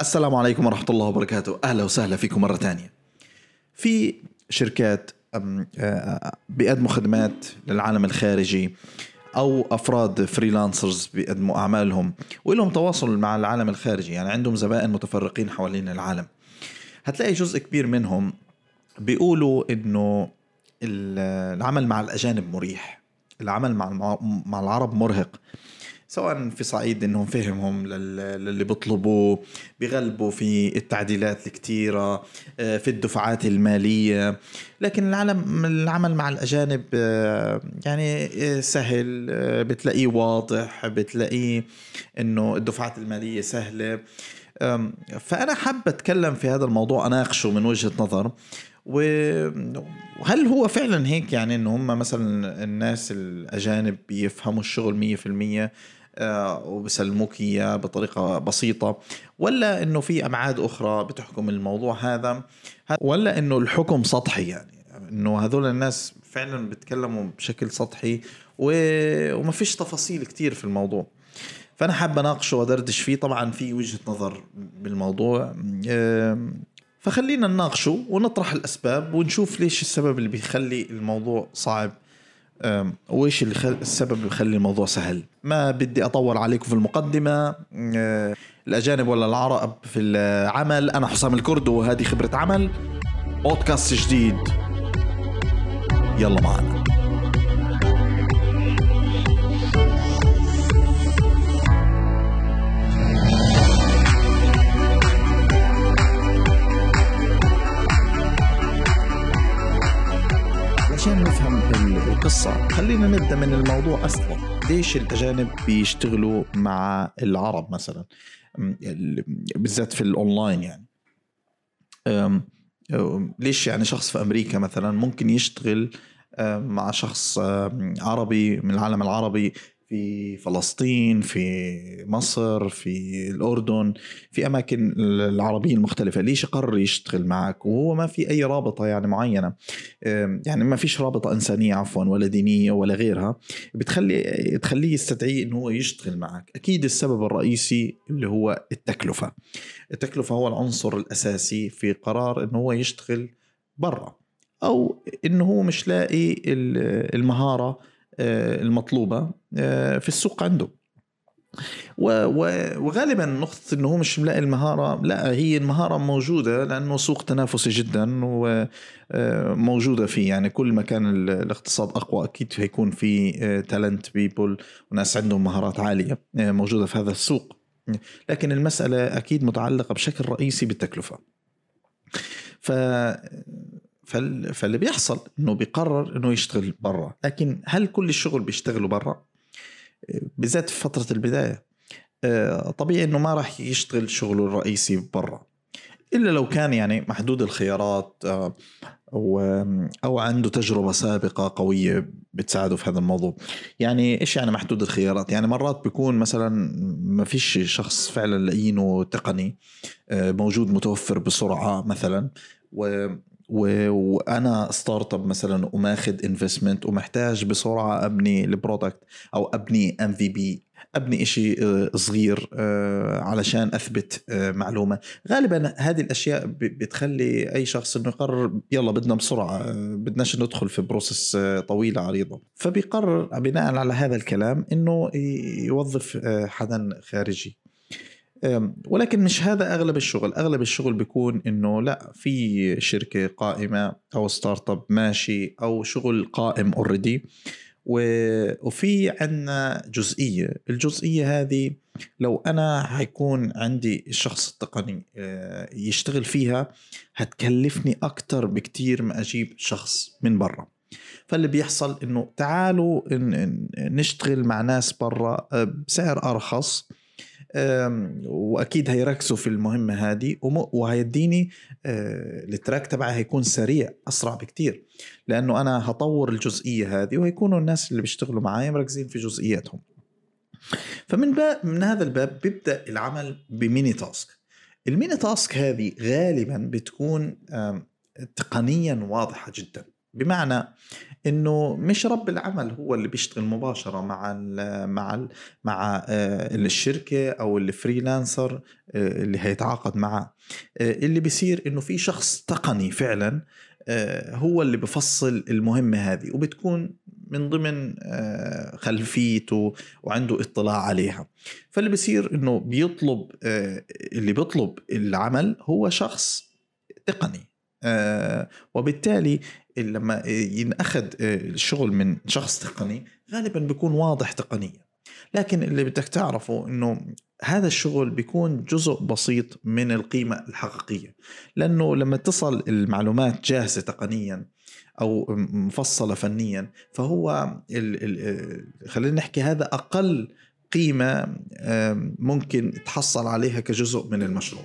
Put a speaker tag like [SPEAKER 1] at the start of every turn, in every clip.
[SPEAKER 1] السلام عليكم ورحمة الله وبركاته. أهلا وسهلا فيكم مرة تانية في شركات آه، بيقدموا خدمات للعالم الخارجي أو أفراد فريلانسرز بيقدموا أعمالهم ولهم تواصل مع العالم الخارجي. يعني عندهم زبائن متفرقين حوالين العالم. هتلاقي جزء كبير منهم بيقولوا إنه ال- العمل مع الأجانب مريح. العمل مع مع العرب مرهق. سواء في صعيد إنهم فهمهم لل- للي بيطلبوه بيغلبوا في التعديلات الكتيرة آه، في الدفعات المالية. لكن العالم العمل مع الأجانب آه، يعني آه، سهل بتلاقيه واضح بتلاقيه إنه الدفعات المالية سهلة. فأنا حابة أتكلم في هذا الموضوع أناقشه من وجهة نظر. وهل هو فعلا هيك؟ يعني إنه هم مثلا الناس الأجانب بيفهموا الشغل مية في المية آه، وبسلموك إياه بطريقة بسيطة ولا إنه في أبعاد أخرى بتحكم الموضوع هذا ولا إنه الحكم سطحي يعني إنه هذول الناس فعلا بيتكلموا بشكل سطحي و- وما فيش تفاصيل كتير في الموضوع. فأنا حابب أناقشه وأدردش فيه طبعا في وجهة نظر بالموضوع فخلينا نناقشه ونطرح الأسباب ونشوف ليش السبب اللي بيخلي الموضوع صعب. وإيش اللي خل... السبب اللي بيخلي الموضوع سهل؟ ما بدي أطول عليكم في المقدمة. أه، الأجانب ولا العرب في العمل. أنا حسام الكرد وهذه خبرة عمل. بودكاست جديد. يلا معنا. خلينا نبدأ من الموضوع أصلا. ليش الأجانب بيشتغلوا مع العرب مثلا؟ بالذات في الأونلاين يعني. ليش يعني شخص في أمريكا مثلا ممكن يشتغل مع شخص عربي من العالم العربي في فلسطين في مصر في الأردن في أماكن العربية المختلفة. ليش قرر يشتغل معك؟ وهو ما في أي رابطة يعني معينة. يعني ما فيش رابطة إنسانية عفوا ولا دينية ولا غيرها. بتخلي تخليه يستدعي إنه هو يشتغل معك. أكيد السبب الرئيسي اللي هو التكلفة. التكلفة هو العنصر الأساسي في قرار إنه هو يشتغل برا. أو إنه هو مش لاقي ال- المهارة آه، المطلوبة آه، في السوق عنده. وغالبا نقطة إنه هو مش ملاقي المهارة لا هي المهارة موجودة لأنه سوق تنافسي جدا وموجودة فيه. يعني كل ما كان ال- الاقتصاد أقوى أكيد هيكون في تالنت بيبل وناس عندهم مهارات عالية آه، موجودة في هذا السوق. لكن المسألة أكيد متعلقة بشكل رئيسي بالتكلفة. ف فاللي بيحصل إنه بيقرر إنه يشتغل برا. لكن هل كل الشغل بيشتغلوا برا؟ بالذات في فترة البداية. آه، طبيعي إنه ما راح يشتغل شغله الرئيسي برا. إلا لو كان يعني محدود الخيارات آه، أو أو عنده تجربة سابقة قوية بتساعده في هذا الموضوع. يعني إيش يعني محدود الخيارات؟ يعني مرات بيكون مثلا ما فيش شخص فعلا لاقينه تقني آه، موجود متوفر بسرعة مثلا وأنا startup مثلا وماخذ investment ومحتاج بسرعة أبني ال product أو أبني MVP أبني إشي آه، صغير آه، علشان أثبت آه، معلومة. غالبا هذه الأشياء بتخلي أي شخص إنه يقرر يلا بدنا بسرعة بدناش ندخل في process طويله عريضة. فبيقرر بناء على هذا الكلام إنه يوظف حدا خارجي. ولكن مش هذا أغلب الشغل. أغلب الشغل بيكون إنه لا في شركة قائمة أو startup ماشي أو شغل قائم already وفي عندنا جزئية. الجزئية هذه لو أنا حيكون عندي الشخص التقني آه، يشتغل فيها هتكلفني أكتر بكتير ما أجيب شخص من برا. فاللي بيحصل إنه تعالوا نشتغل مع ناس برا آه، بسعر أرخص. وأكيد هيركزوا في المهمة هذه وهيديني آه، التراك تبعي هيكون سريع أسرع بكتير. لأنه أنا هطور الجزئية هذه وهيكونوا الناس اللي بيشتغلوا معي مركزين في جزئياتهم. فمن باب من هذا الباب بيبدأ العمل ب mini task. ال mini task هذه غالبا بتكون تقنيا واضحة جدا. بمعنى إنه مش رب العمل هو اللي بيشتغل مباشرة مع ال مع ال مع آه، الشركة أو ال freelancer آه، اللي هيتعاقد معه آه، اللي بيصير إنه في شخص تقني فعلا هو اللي بفصل المهمة هذه وبتكون من ضمن خلفيته وعنده اطلاع عليها. فاللي بيصير إنه بيطلب اللي بيطلب العمل هو شخص تقني وبالتالي لما ينأخذ آه، الشغل من شخص تقني غالبا بيكون واضح تقنيا. لكن اللي بدك تعرفه إنه هذا الشغل بيكون جزء بسيط من القيمة الحقيقية. لأنه لما تصل المعلومات جاهزة تقنيا أو مفصلة فنيا فهو خلينا نحكي هذا أقل قيمة ممكن تحصل عليها كجزء من المشروع.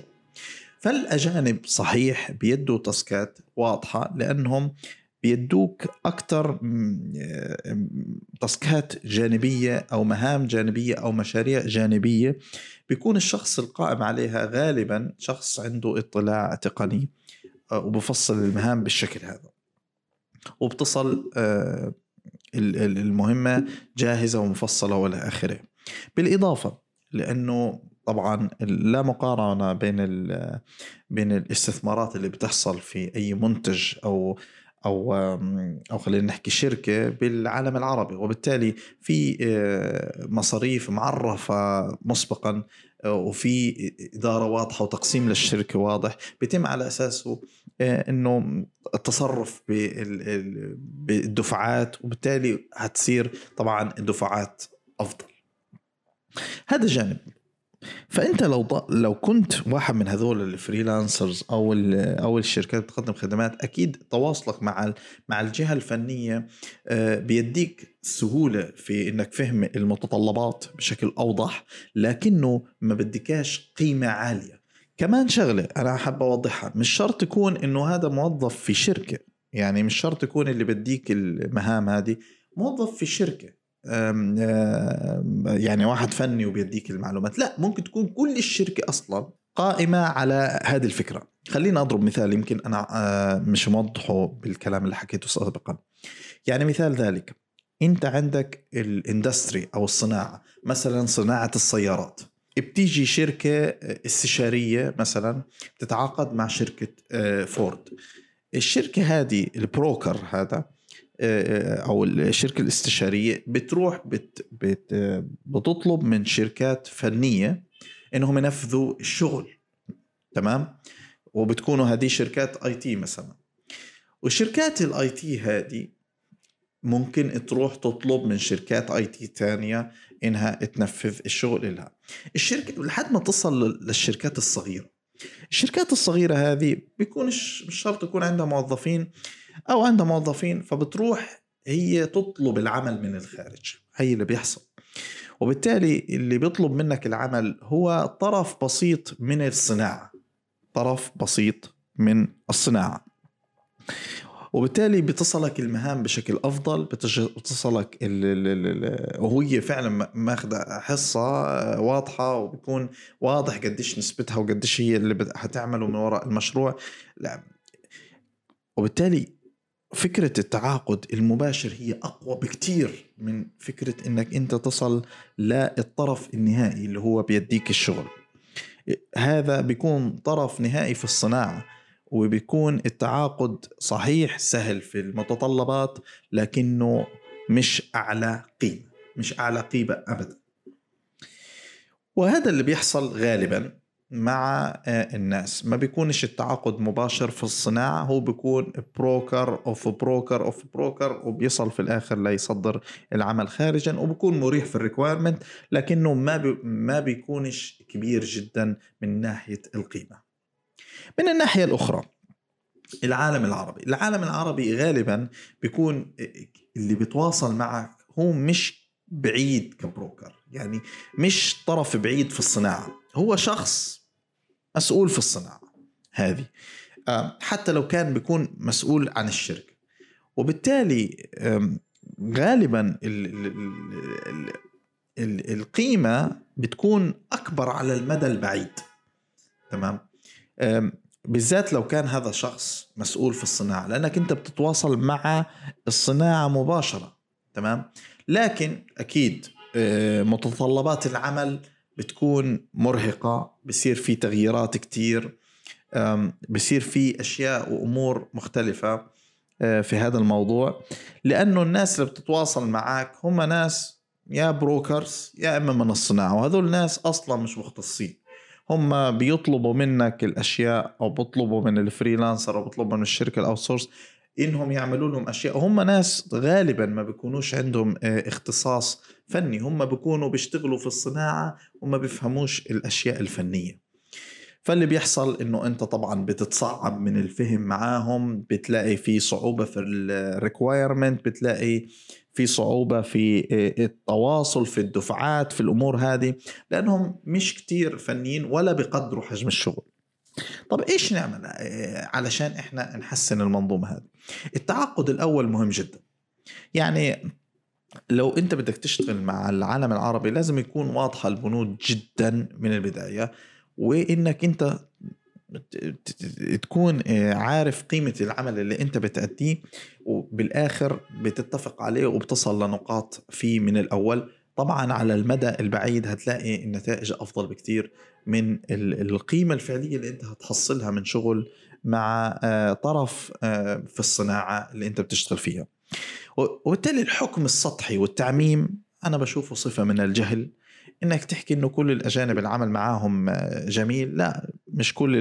[SPEAKER 1] فالأجانب صحيح بيدوا تاسكات واضحة لأنهم بيدوك أكثر تاسكات جانبية أو مهام جانبية أو مشاريع جانبية. بيكون الشخص القائم عليها غالبا شخص عنده اطلاع تقني آه، وبفصل المهام بالشكل هذا. وبتصل آه، المهمة جاهزة ومفصلة وإلى آخره. بالإضافة لأنه طبعا لا مقارنة بين بين الاستثمارات اللي بتحصل في أي منتج أو أو أو خلينا نحكي شركة بالعالم العربي. وبالتالي في آه، مصاريف معرفة مسبقا آه، وفي إدارة واضحة وتقسيم للشركة واضح. بيتم على أساسه آه، إنه التصرف بالدفعات وبالتالي هتصير طبعا الدفعات أفضل. هذا جانب. فأنت لو لو كنت واحد من هذول الفريلانسرز أو أو الشركات بتقدم خدمات أكيد تواصلك مع مع الجهة الفنية آه، بيديك سهولة في إنك فهم المتطلبات بشكل أوضح لكنه ما بدكاش قيمة عالية. كمان شغلة أنا حابب أوضحها مش شرط يكون إنه هذا موظف في شركة يعني مش شرط يكون اللي بديك المهام هذه موظف في شركة. يعني واحد فني وبيديك المعلومات. لا ممكن تكون كل الشركة أصلا قائمة على هذه الفكرة. خلينا أضرب مثال يمكن أنا آه، مش موضحه بالكلام اللي حكيته سابقا. يعني مثال ذلك. أنت عندك ال industry أو الصناعة مثلا صناعة السيارات. بتيجي شركة استشارية مثلا تتعاقد مع شركة آه، فورد. الشركة هذه ال broker هذا أو الشركة الاستشارية بتروح بت بت بتطلب من شركات فنية إنهم ينفذوا الشغل تمام؟ وبتكونوا هذه شركات IT مثلا. وشركات ال IT هذه ممكن تروح تطلب من شركات IT ثانية إنها تنفذ الشغل لها. الشركة لحد ما تصل للشركات الصغيرة. الشركات الصغيرة هذه بيكون مش شرط يكون عندها موظفين. أو عندها موظفين فبتروح هي تطلب العمل من الخارج هي اللي بيحصل. وبالتالي اللي بيطلب منك العمل هو طرف بسيط من الصناعة طرف بسيط من الصناعة. وبالتالي بتصلك المهام بشكل أفضل بتصلك وهي فعلا ماخذه حصة واضحة وبيكون واضح قديش نسبتها وقديش هي اللي حتعمله من وراء المشروع. لا. وبالتالي فكرة التعاقد المباشر هي أقوى بكتير من فكرة إنك أنت تصل للطرف النهائي اللي هو بيديك الشغل. هذا بيكون طرف نهائي في الصناعة وبيكون التعاقد صحيح سهل في المتطلبات لكنه مش أعلى قيمة مش أعلى قيمة أبدا. وهذا اللي بيحصل غالبا. مع آه، الناس. ما بيكونش التعاقد مباشر في الصناعة هو بيكون broker of broker of broker وبيصل في الآخر ليصدر العمل خارجا وبيكون مريح في ال requirement لكنه ما بي ما بيكونش كبير جدا من ناحية القيمة. من الناحية الأخرى العالم العربي. العالم العربي غالبا بيكون آه، اللي بيتواصل معك هو مش بعيد كبروكر. يعني مش طرف بعيد في الصناعة. هو شخص مسؤول في الصناعة هذه. حتى لو كان بيكون مسؤول عن الشركة. وبالتالي غالبا القيمة بتكون أكبر على المدى البعيد. تمام؟ بالذات لو كان هذا شخص مسؤول في الصناعة لأنك أنت بتتواصل مع الصناعة مباشرة. تمام؟ لكن أكيد آه، متطلبات العمل بتكون مرهقة بصير في تغييرات كتير بصير في أشياء وأمور مختلفة آه، في هذا الموضوع. لأنه الناس اللي بتتواصل معك هم ناس يا brokers يا إما من الصناعة وهذول الناس أصلا مش مختصين. هم بيطلبوا منك الأشياء أو بيطلبوا من ال freelancer أو بيطلبوا من الشركة ال outsource إنهم يعملوا لهم أشياء. هم ناس غالبا ما بيكونوش عندهم آه، اختصاص فني. هم بيكونوا بيشتغلوا في الصناعة وما بيفهموش الأشياء الفنية. فاللي بيحصل إنه أنت طبعا بتتصعب من الفهم معاهم بتلاقي في صعوبة في ال requirement بتلاقي في صعوبة في آه، التواصل في الدفعات في الأمور هذه. لأنهم مش كتير فنيين ولا بقدروا حجم الشغل. طب إيش نعمل؟ آه، علشان إحنا نحسن المنظومة هذه. التعاقد الأول مهم جدا. يعني لو أنت بدك تشتغل مع العالم العربي لازم يكون واضحة البنود جدا من البداية وإنك أنت تكون آه، عارف قيمة العمل اللي أنت بتأديه وبالآخر بتتفق عليه وبتصل لنقاط فيه من الأول. طبعا على المدى البعيد هتلاقي النتائج أفضل بكتير من القيمة الفعلية اللي أنت هتحصلها من شغل مع آه، طرف آه، في الصناعة اللي أنت بتشتغل فيها. وبالتالي الحكم السطحي والتعميم أنا بشوفه صفة من الجهل. إنك تحكي إنه كل الأجانب العمل معاهم جميل لا مش كل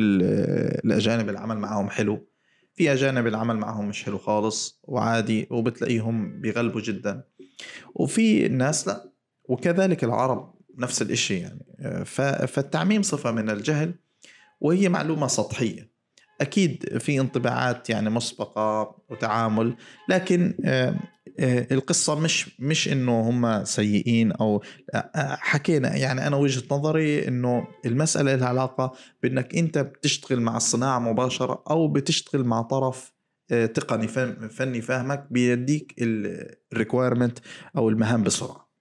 [SPEAKER 1] الأجانب العمل معاهم حلو. في أجانب العمل معاهم مش حلو خالص وعادي وبتلاقيهم بيغلبوا جدا. وفي الناس لا وكذلك العرب نفس الإشي يعني. فالتعميم صفة من الجهل وهي معلومة سطحية. أكيد في انطباعات يعني مسبقة وتعامل لكن آه، آه، القصة مش مش إنه هم سيئين آه، حكينا يعني أنا وجهة نظري إنه المسألة لها علاقة بإنك أنت بتشتغل مع الصناعة مباشرة أو بتشتغل مع طرف تقني فني فاهمك بيديك الريكويرمنت أو المهام بسرعة.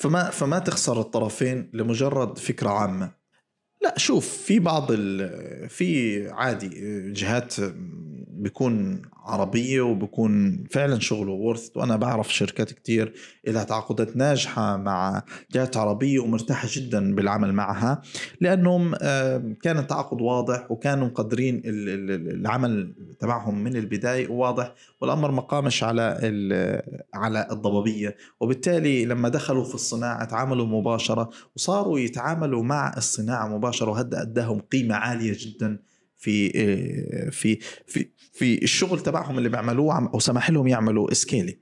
[SPEAKER 1] فما فما تخسر الطرفين لمجرد فكرة عامة. لا شوف في بعض في عادي جهات بيكون عربية وبكون فعلا شغله ورث وأنا بعرف شركات كتير لها تعاقدات ناجحة مع جهات عربية ومرتاحة جدا بالعمل معها لأنهم كان التعاقد واضح وكانوا مقدرين العمل تبعهم من البداية واضح. والأمر ما قامش على على الضبابية. وبالتالي لما دخلوا في الصناعة تعاملوا مباشرة وصاروا يتعاملوا مع الصناعة مباشرة وهذا أداهم قيمة عالية جدا في في في في الشغل تبعهم اللي بيعملوه أو سمح لهم يعملوا سكيلينج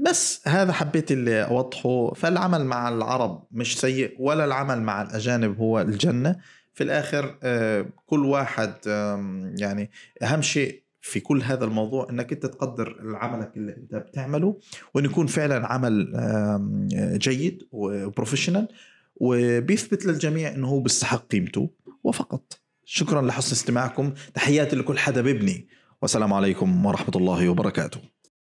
[SPEAKER 1] بس هذا حبيت اللي أوضحه. فالعمل مع العرب مش سيء ولا العمل مع الأجانب هو الجنة. في الآخر كل واحد يعني أهم شيء في كل هذا الموضوع إنك أنت تقدر عملك اللي أنت بتعمله وإن يكون فعلا عمل جيد وبروفيشنال وبيثبت للجميع إنه هو بيستحق قيمته وفقط. شكرا لحسن استماعكم. تحياتي لكل حدا ببني والسلام عليكم ورحمة الله وبركاته.